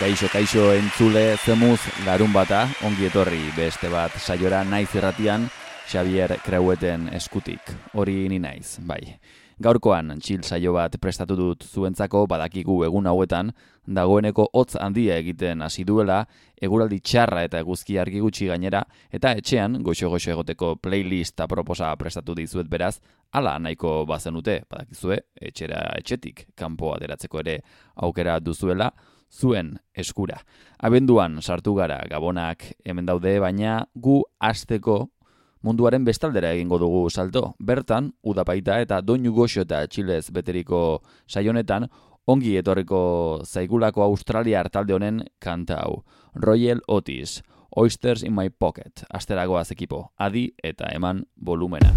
Kaixo, kaixo entzule zemuz larun bata, ongi etorri beste bat saiora naiz erratian, Xavier Kreueten eskutik, hori ni naiz, bai. Gaurkoan, txil saio bat prestatu dut zuentzako badakigu egun hauetan, dagoeneko hotz handia egiten hasi duela, eguraldi txarra eta eguzki argi gutxi gainera, eta etxean, goxo-goxo egoteko playlist proposa prestatu dizuet beraz, ala nahiko bazenute, badakizue, etxera etxetik, kanpoa deratzeko ere aukera duzuela, zuen eskura. Abenduan sartu gara gabonak hemen daude, baina gu asteko munduaren bestaldera egingo dugu salto. Bertan, udapaita eta doinu goxo eta txilez beteriko saionetan, ongi etorriko zaigulako Australia hartalde honen kanta hau. Royal Otis, Oysters in my pocket, asteragoaz ekipo, adi eta eman volumena.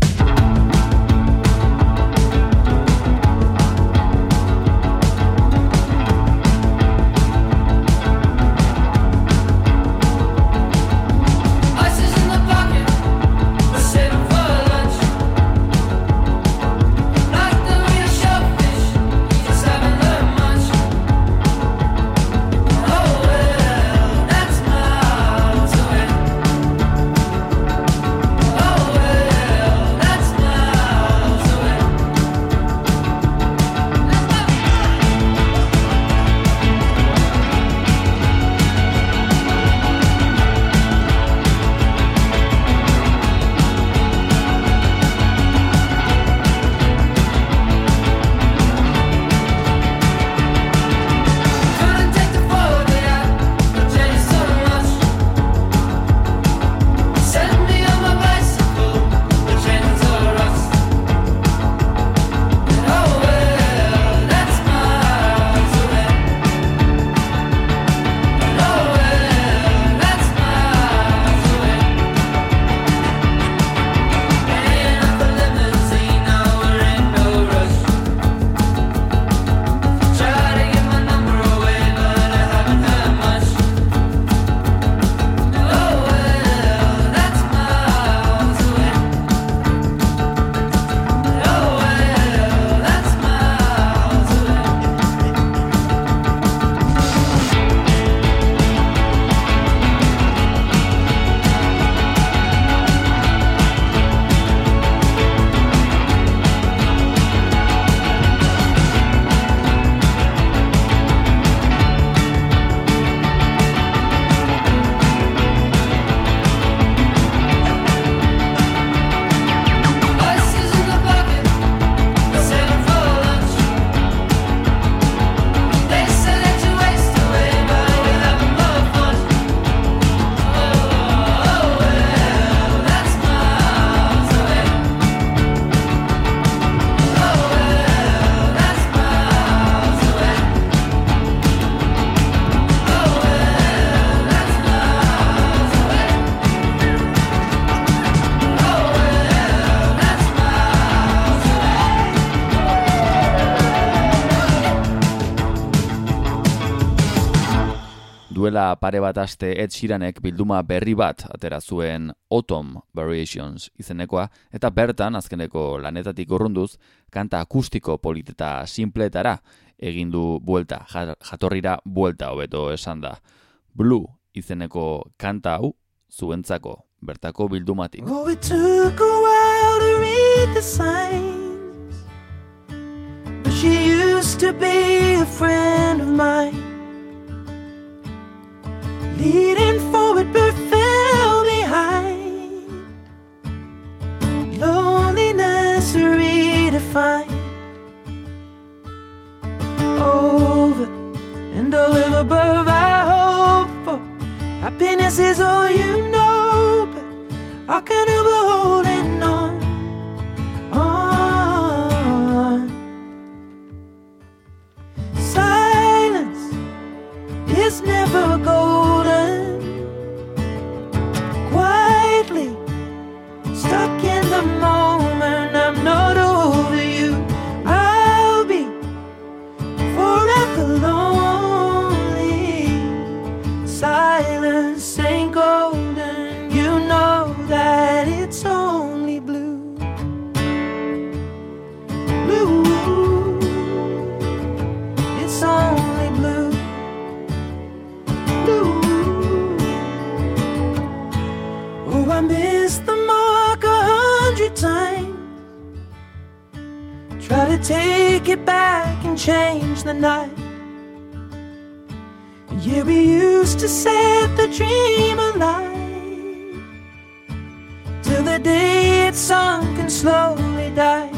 Pare bat aste Ed Sheeranek bilduma berri bat atera zuen Autumn Variations izenekoa eta bertan azkeneko lanetatik urrunduz kanta akustiko politeta simpletara egin du buelta, jatorrira buelta hobeto esan da. Blue izeneko kanta hau zuentzako bertako bildumatik. Oh, it took a while to read the signs She used to be a friend of mine leading forward but fell behind. Loneliness redefined. Over and over above, I hope for happiness is all you know, but I on. on. Silence is never gold. moment. I'm not change the night. Yeah, we used to set the dream alive till the day it sunk and slowly died.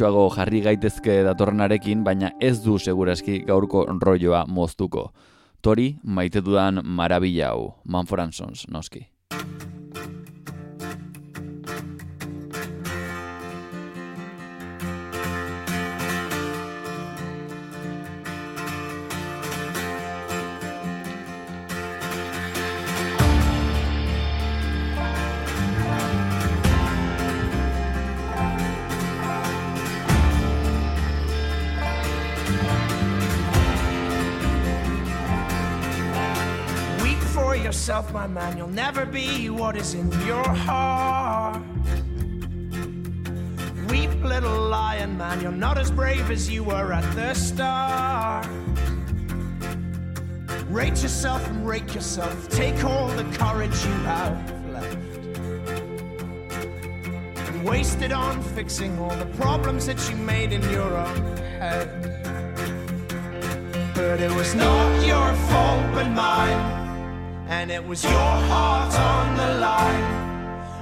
Intentsuago jarri gaitezke datorrenarekin, baina ez du seguraski gaurko rolloa moztuko. Tori maite dudan marabila hau, Manford Sons, noski. Be what is in your heart. Weep, little lion man. You're not as brave as you were at the start. Rate yourself and rake yourself. Take all the courage you have left. And waste it on fixing all the problems that you made in your own head. But it was not your fault but mine. And it was your heart on the line.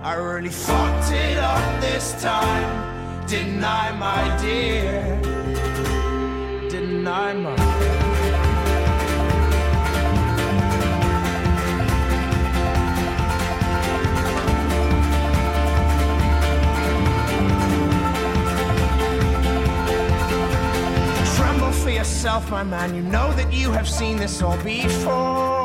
I really fucked it up this time. Didn't I, my dear? Didn't I, my Tremble for yourself, my man. You know that you have seen this all before.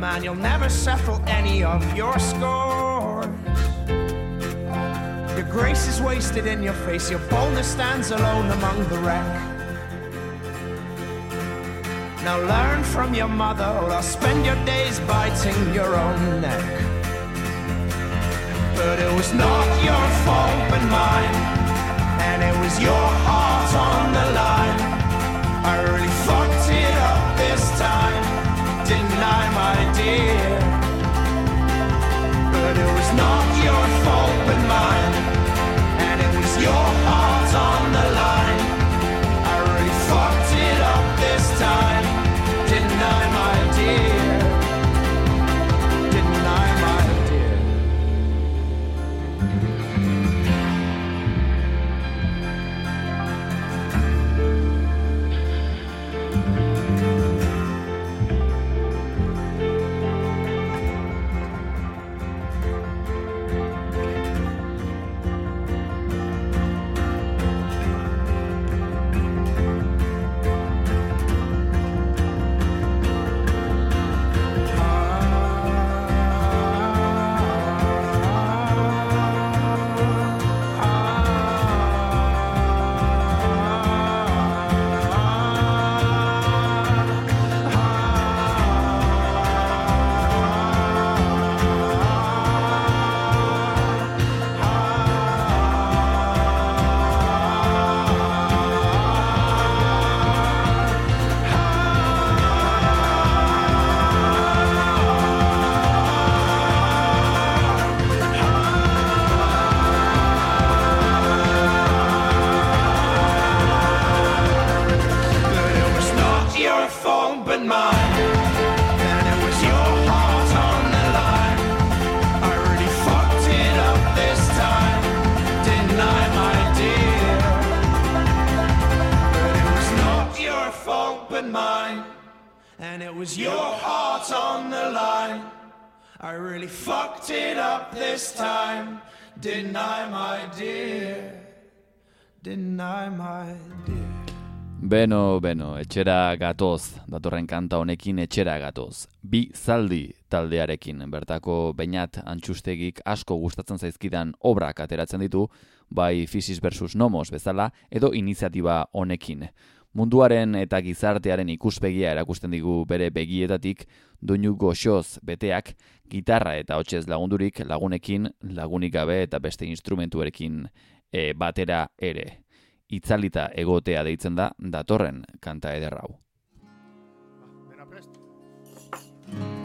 Man. You'll never settle any of your scores. Your grace is wasted in your face. Your boldness stands alone among the wreck. Now learn from your mother, or I'll spend your days biting your own neck. But it was not your fault but mine and it was your heart on the line. I really didn't my dear? But it was not your fault but mine, Beno, beno, etxera gatoz, datorren kanta honekin etxera gatoz. Bi zaldi taldearekin, bertako bainat antxustegik asko gustatzen zaizkidan obrak ateratzen ditu, bai Fisis versus Nomos bezala, edo iniziatiba honekin. Munduaren eta gizartearen ikuspegia erakusten digu bere begietatik, doinu goxoz beteak, gitarra eta hotxez lagundurik lagunekin, lagunik gabe eta beste instrumentuarekin e, batera ere itzalita egotea deitzen da datorren kanta ederrau. estaltzen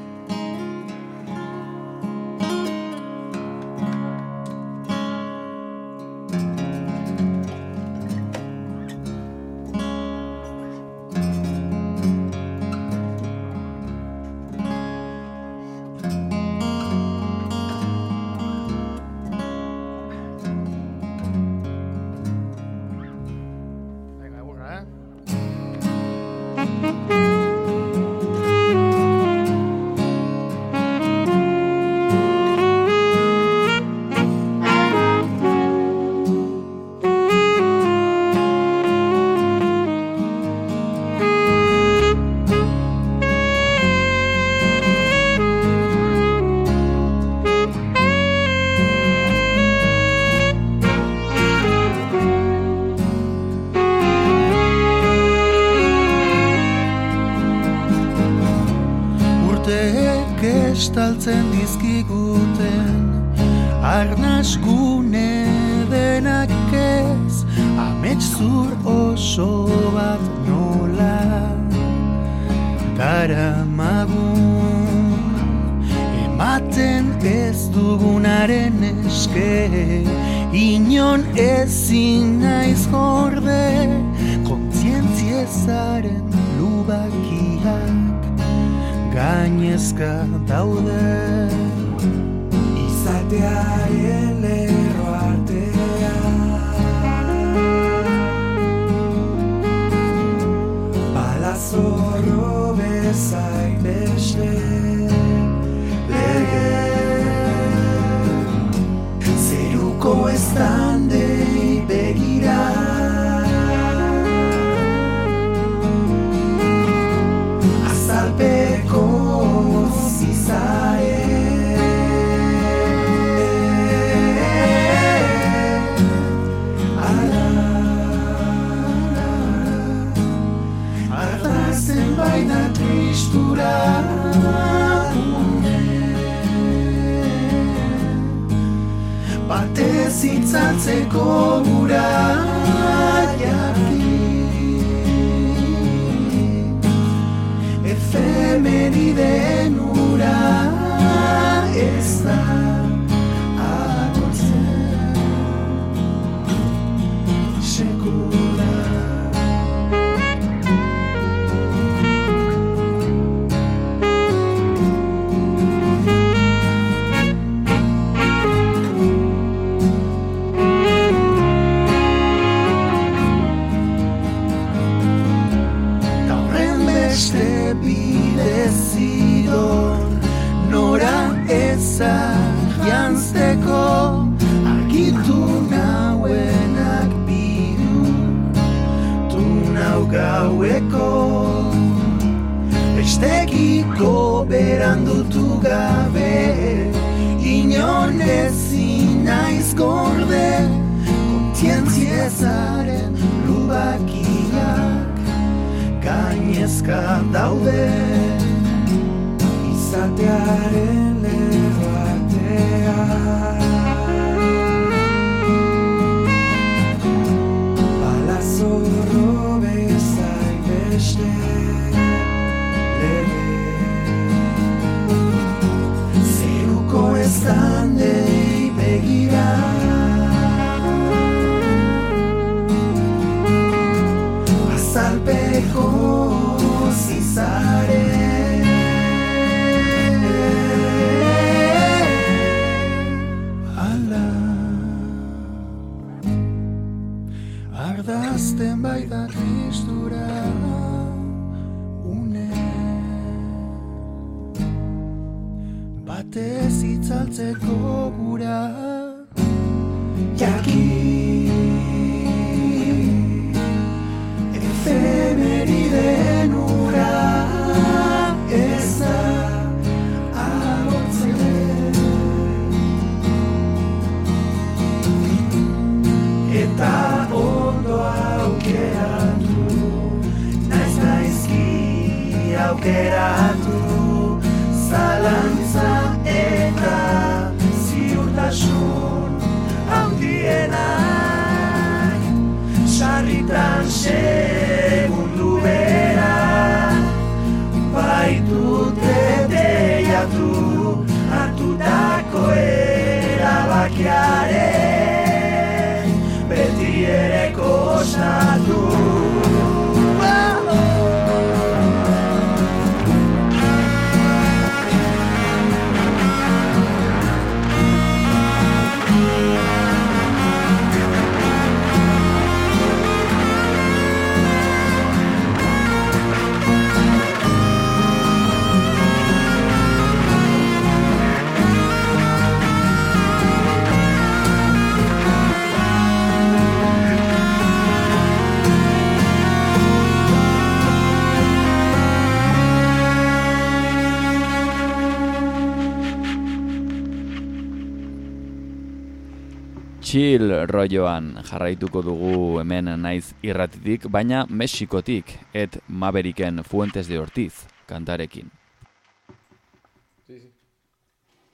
Chill rolloan jarraituko dugu hemen naiz irratitik, baina Mexikotik, et Maveriken Fuentes de Ortiz kantarekin.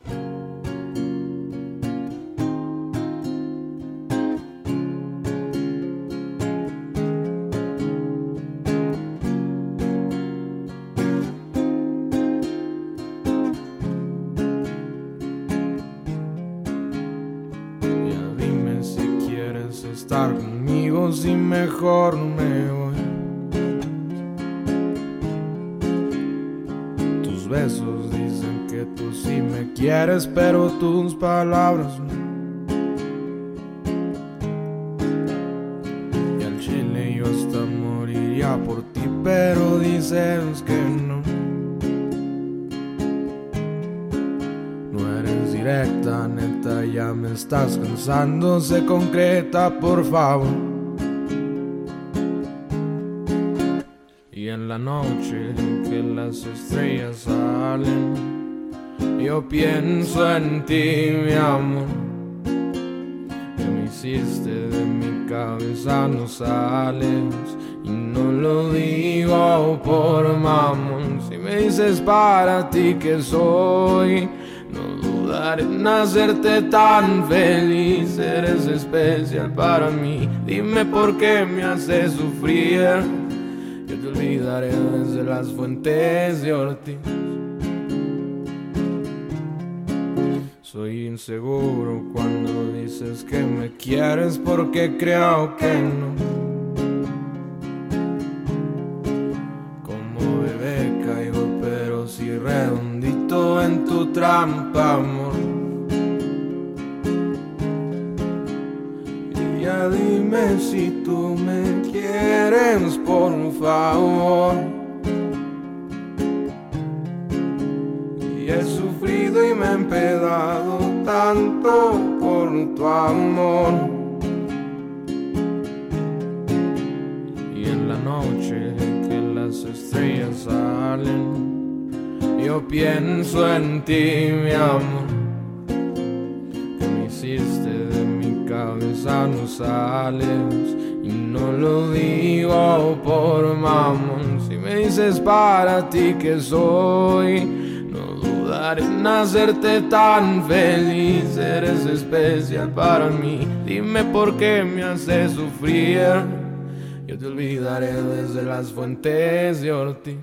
Ya estar conmigo, si mejor me voy. Tus besos dicen que tú sí me quieres, pero tus palabras no. Y al chile yo hasta moriría por ti, pero dices que me estás cansando. Se concreta, por favor. Y en la noche que las estrellas salen, yo pienso en ti, mi amor. Que me hiciste de mi cabeza, no sales. Y no lo digo por mamón. Si me dices para ti que soy, no dudaré en hacerte tan feliz. Eres especial para mí. Dime por qué me haces sufrir. Yo te olvidaré desde las fuentes de Ortiz. Soy inseguro cuando dices que me quieres porque creo que no. Como bebé caigo, pero si redondito en tu trampa, si tú me quieres, por favor. Y he sufrido y me he empedado tanto por tu amor. Y en la noche que las estrellas salen, yo pienso en ti, mi amor. Que me hiciste cabeza, no sales. Y no lo digo por mamón. Si me dices para ti que soy, no dudaré en hacerte tan feliz. Eres especial para mí. Dime por qué me haces sufrir. Yo te olvidaré desde las fuentes de Ortiz.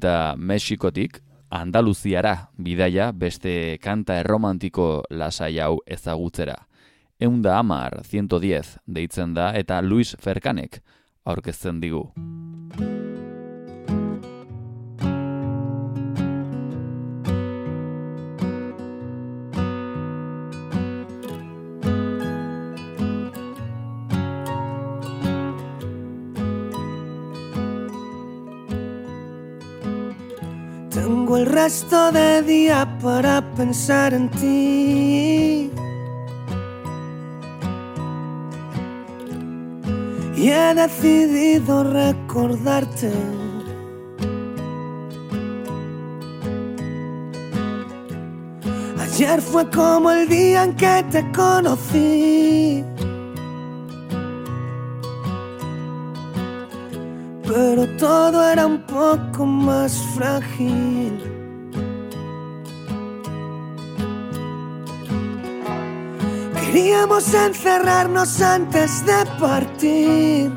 Eta Mexikotik, Andaluziara bidaia beste kanta erromantiko lasai hau ezagutzera. Eunda amar, 110, deitzen da, eta Luis Ferkanek aurkezten digu. El resto de día para pensar en ti. Y he decidido recordarte. Ayer fue como el día en que te conocí. Pero todo era un poco más frágil. Queríamos encerrarnos antes de partir.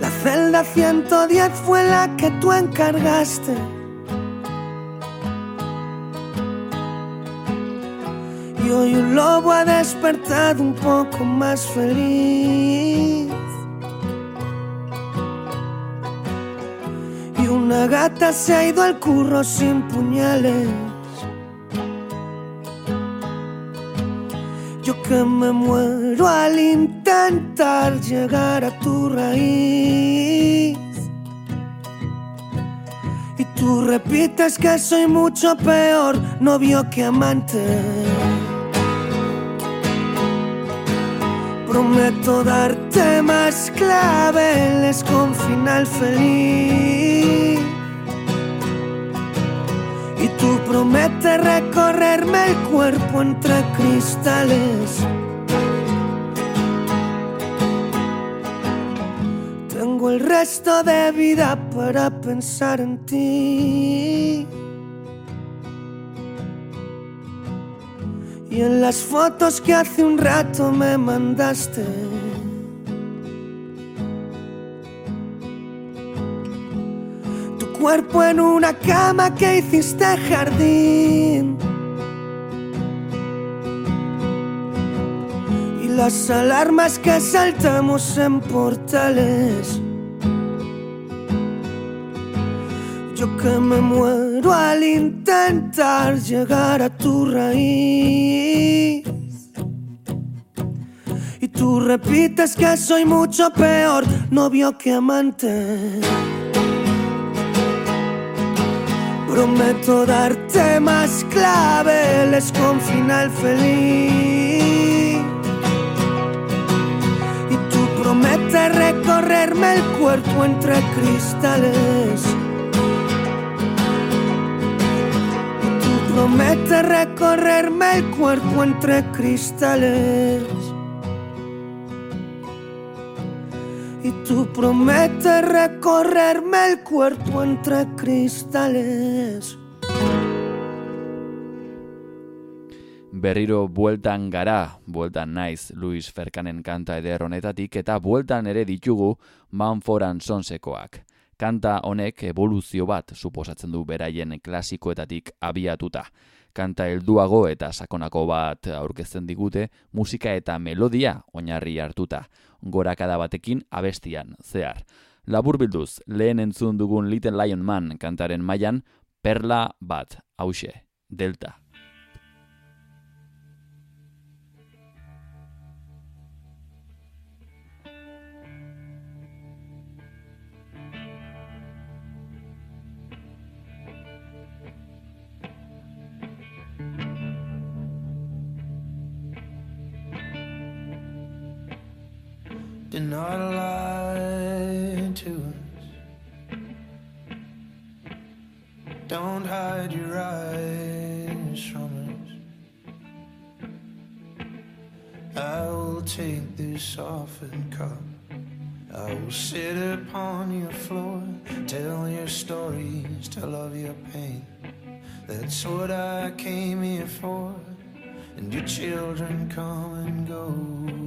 La celda 110 fue la que tú encargaste. Y hoy un lobo ha despertado un poco más feliz. Y una gata se ha ido al curro sin puñales. Yo que me muero al intentar llegar a tu raíz. Y tú repites que soy mucho peor novio que amante. Prometo darte más claveles con final feliz. Y tú prometes recorrerme el cuerpo entre cristales. Tengo el resto de vida para pensar en ti. Y en las fotos que hace un rato me mandaste. Tu cuerpo en una cama que hiciste jardín. Y las alarmas que saltamos en portales. Yo que me muero al intentar llegar a tu raíz. Y tú repites que soy mucho peor novio que amante. Prometo darte más claveles con final feliz. Y tú prometes recorrerme el cuerpo entre cristales. Promete recorrerme el cuerpo entre cristales. Y tú prometes recorrerme el cuerpo entre cristales. Berriro bueltan gara, bueltan naiz Luis Ferkanen kanta eder honetatik eta bueltan ere ditugu Manforan Sonsekoak. Kanta honek evoluzio bat suposatzen du beraien klasikoetatik abiatuta. Kanta helduago eta sakonako bat aurkezten digute musika eta melodia oinarri hartuta, gorakada batekin abestian zehar. Labur bilduz, lehen entzun dugun Little Lion Man kantaren mailan perla bat, hause, delta. Do not lie to us. Don't hide your eyes from us. I will take this softened cup. I will sit upon your floor, tell your stories, tell of your pain. That's what I came here for. And your children come and go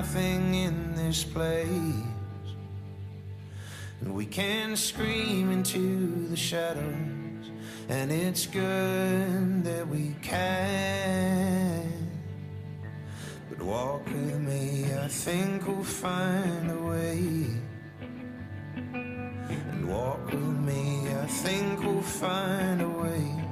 nothing in this place. And we can scream into the shadows, and it's good that we can. But walk with me, I think we'll find a way. And walk with me, I think we'll find a way.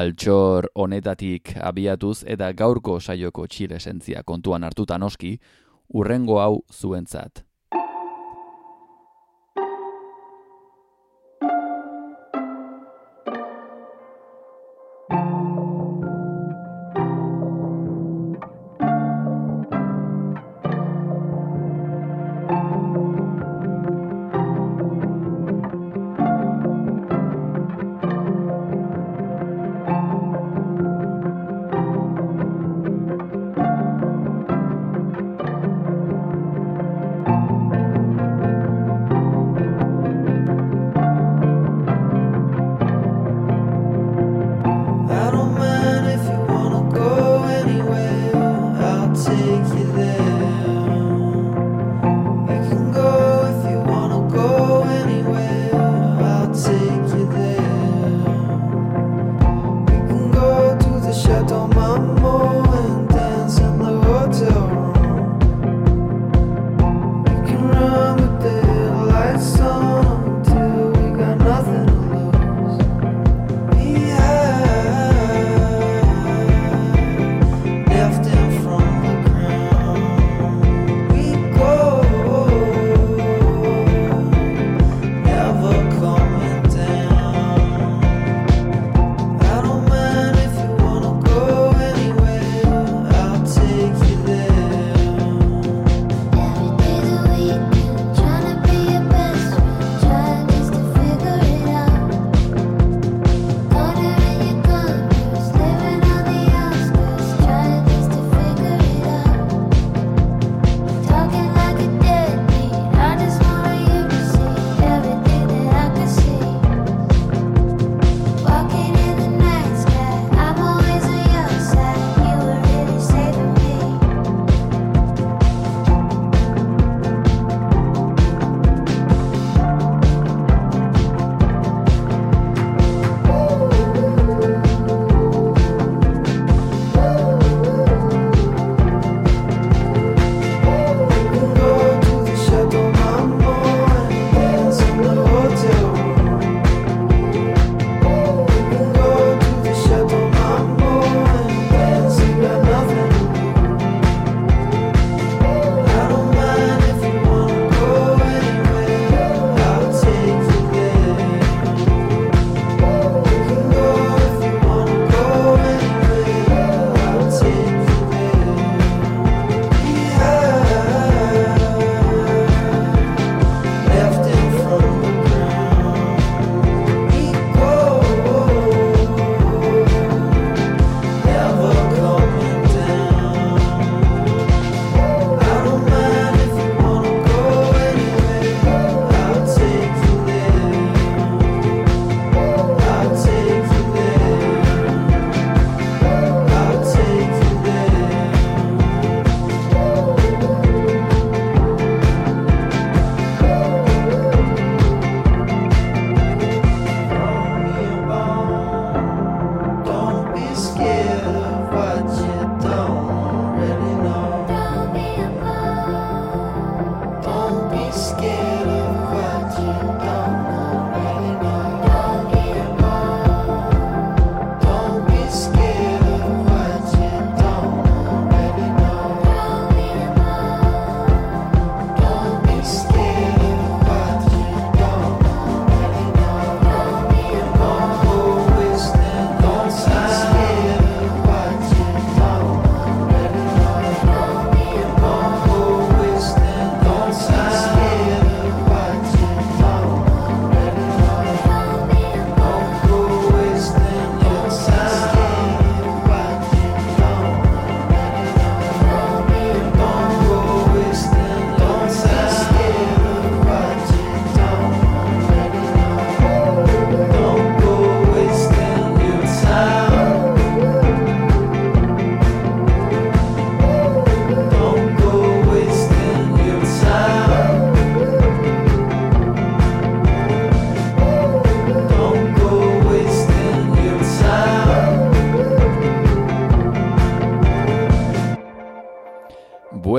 Altxor honetatik abiatuz eta gaurko saioko txile esentzia kontuan hartuta noski, urrengo hau zuentzat.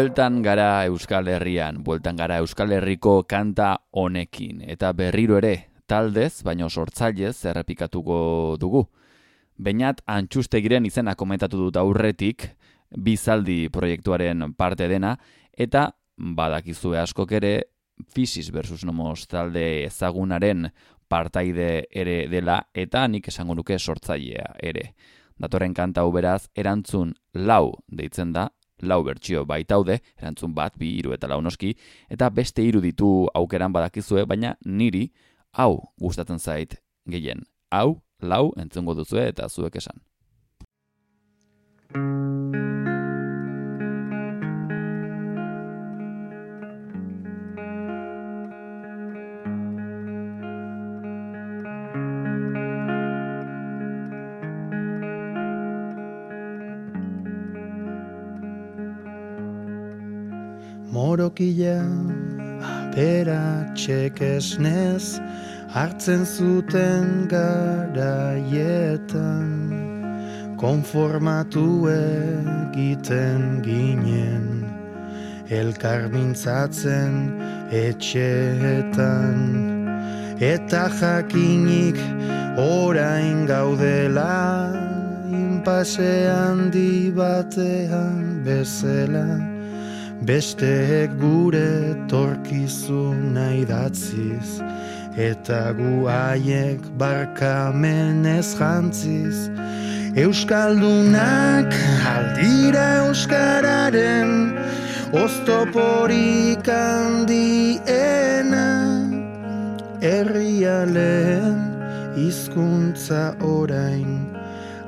Bueltan gara Euskal Herrian, bueltan gara Euskal Herriko kanta honekin, eta berriro ere, taldez, baino sortzailez, errepikatuko dugu. Bainat antxustegiren izena komentatu dut aurretik, bizaldi proiektuaren parte dena, eta badakizue askok ere, Fisis versus Nomos talde ezagunaren partaide ere dela, eta nik esango nuke sortzailea ere. Datorren kanta beraz erantzun lau deitzen da, lau bertsio baitaude, erantzun bat, bi, hiru eta lau noski, eta beste hiru ditu aukeran badakizue, baina niri hau gustatzen zait gehien. Hau, lau, entzungo duzue eta zuek esan. Morokila apera txekesnez hartzen zuten garaietan konformatu egiten ginen elkar mintzatzen etxeetan. Eta jakinik orain gaudela inpase handi batean bezela Besteek gure torkizuna idatziz Eta gu haiek barkamenez jantziz. Euskaldunak aldira Euskararen Oztoporik handiena Herrialen hizkuntza orain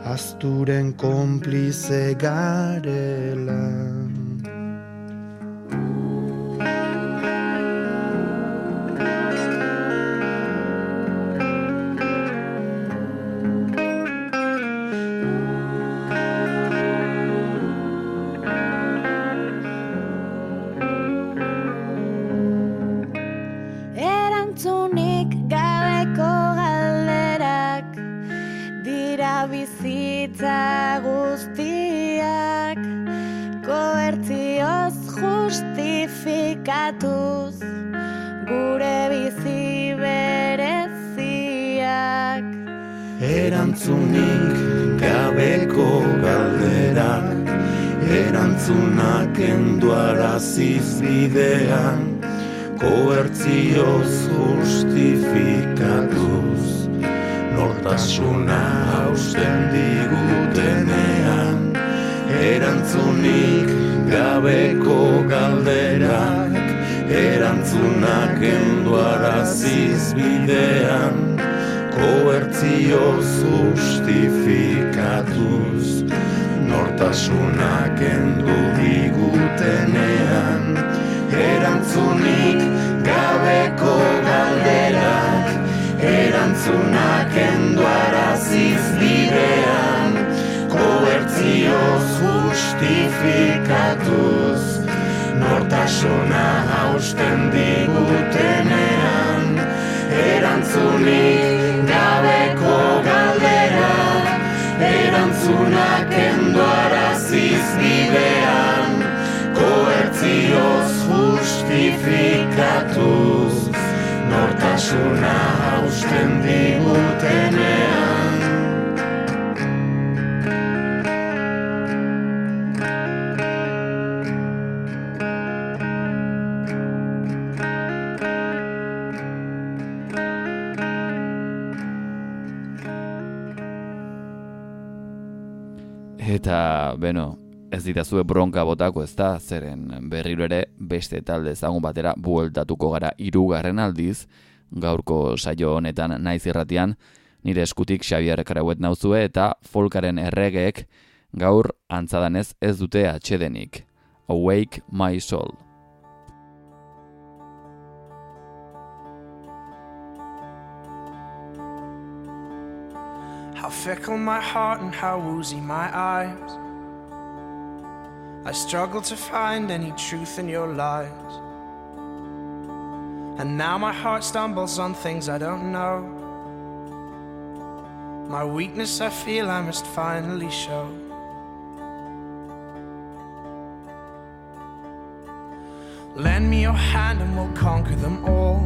Azturen konplize garela bizitza guztiak koertzioz justifikatuz gure bizi bereziak. Erantzunik gabeko galderak Erantzunak enduaraziz bidean Koertzioz justifikatuz Nortasuna hausten digutenean Erantzunik gabeko galderak Erantzunak enduaraziz bidean koertzioz justifikatuz nortasunak endu digutenean erantzunik gabeko galderak erantzunak endu araziz bidean koertzioz justifikatuz nortasuna hausten digutenean erantzunik gabeko galderak erantzunak endoaraziz bidean koertzioz justifikatuz nortasuna hausten digutenean. Eta, beno, ez ditazue bronka botako ez da, zeren berriro ere beste talde ezagun batera bueltatuko gara hirugarren aldiz, gaurko saio honetan naiz irratian, nire eskutik Xavier Krauet nauzue eta folkaren erregeek gaur antzadanez ez dute atxedenik. Awake my soul. How fickle my heart and how woozy my eyes. I struggle to find any truth in your lies. And now my heart stumbles on things I don't know. My weakness I feel I must finally show. Lend me your hand and we'll conquer them all.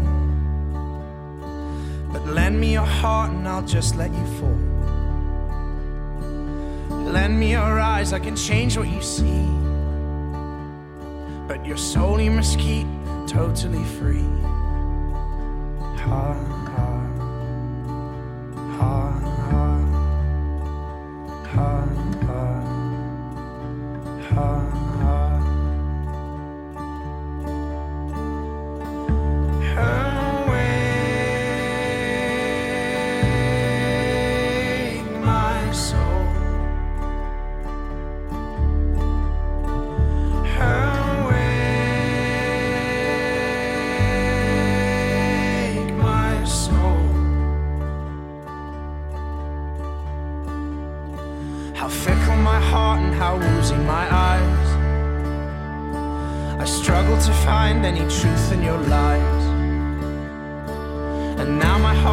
But lend me your heart and I'll just let you fall. Lend me your eyes, I can change what you see. But your soul you must keep totally free. Ha, ha, ha, ha, ha, ha, ha, ha.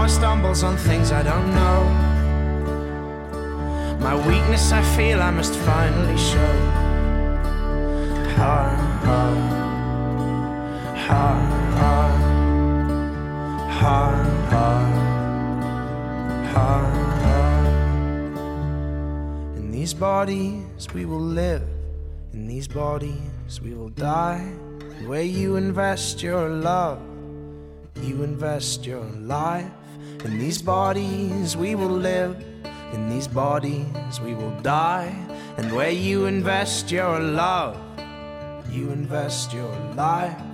Heart stumbles on things I don't know. My weakness I feel I must finally show. Ha ha ha ha ha ha ha ha. In these bodies we will live, in these bodies we will die. Where you invest your love, you invest your life. In these bodies we will live, in these bodies we will die. And where you invest your love, you invest your life.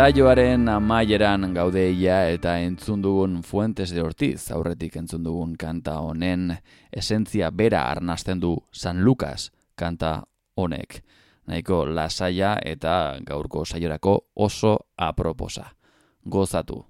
Saioaren amaieran gaudeia eta entzun dugun Fuentes de Ortiz aurretik entzun dugun kanta honen esentzia bera arnasten du San Lucas kanta honek. Nahiko lasaia eta gaurko saiorako oso aproposa. Gozatu.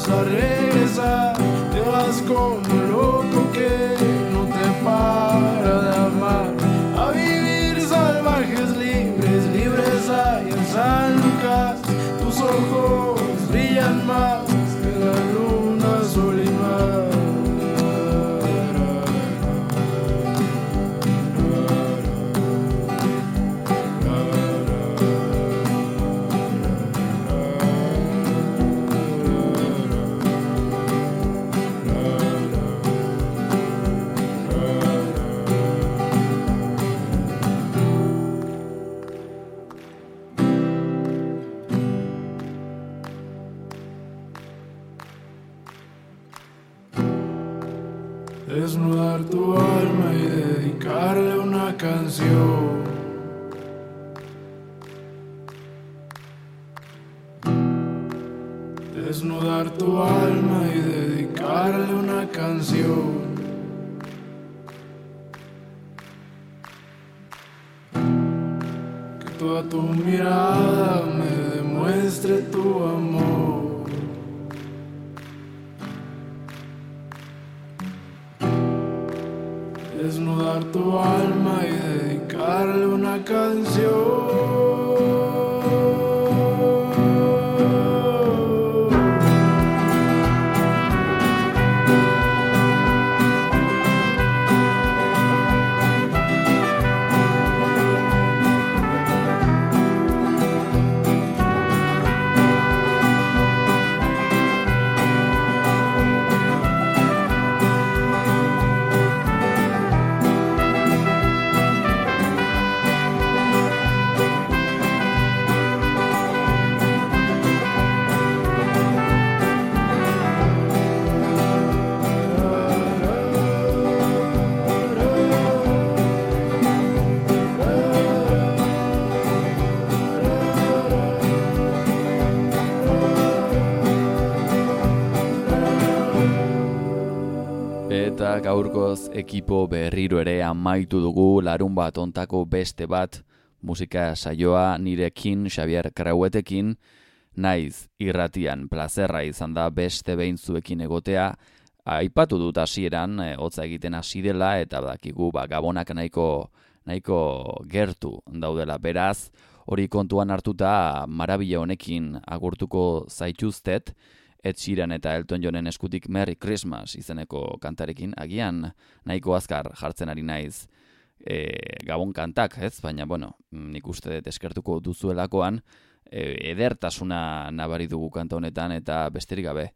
Vas a regresar, te vas como loco que no te para de amar. A vivir salvajes libres, libres hay en San Lucas, tus ojos brillan más ekipo berriro ere amaitu dugu larun bat ontako beste bat musika saioa nirekin Xavier Krauetekin. Naiz irratian plazerra izan da beste behin zuekin egotea. Aipatu dut hasieran e, hotza egiten hasi dela eta badakigu ba, gabonak nahiko nahiko gertu daudela. Beraz hori kontuan hartuta marabila honekin agurtuko zaituztet Ed Sheeran eta Elton Johnen eskutik Merry Christmas izeneko kantarekin, agian nahiko azkar jartzen ari naiz e, gabon kantak, ez? Baina, bueno, nik uste dut eskertuko duzuelakoan, e, edertasuna nabari dugu kanta honetan eta besterik gabe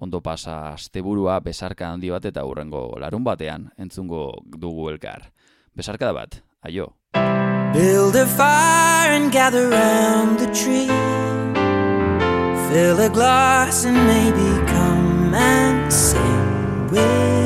ondo pasa asteburua besarka handi bat eta hurrengo larun batean entzungo dugu elkar. Besarka da bat, aio. Build a fire and gather round the tree. Fill a glass and maybe come and sing with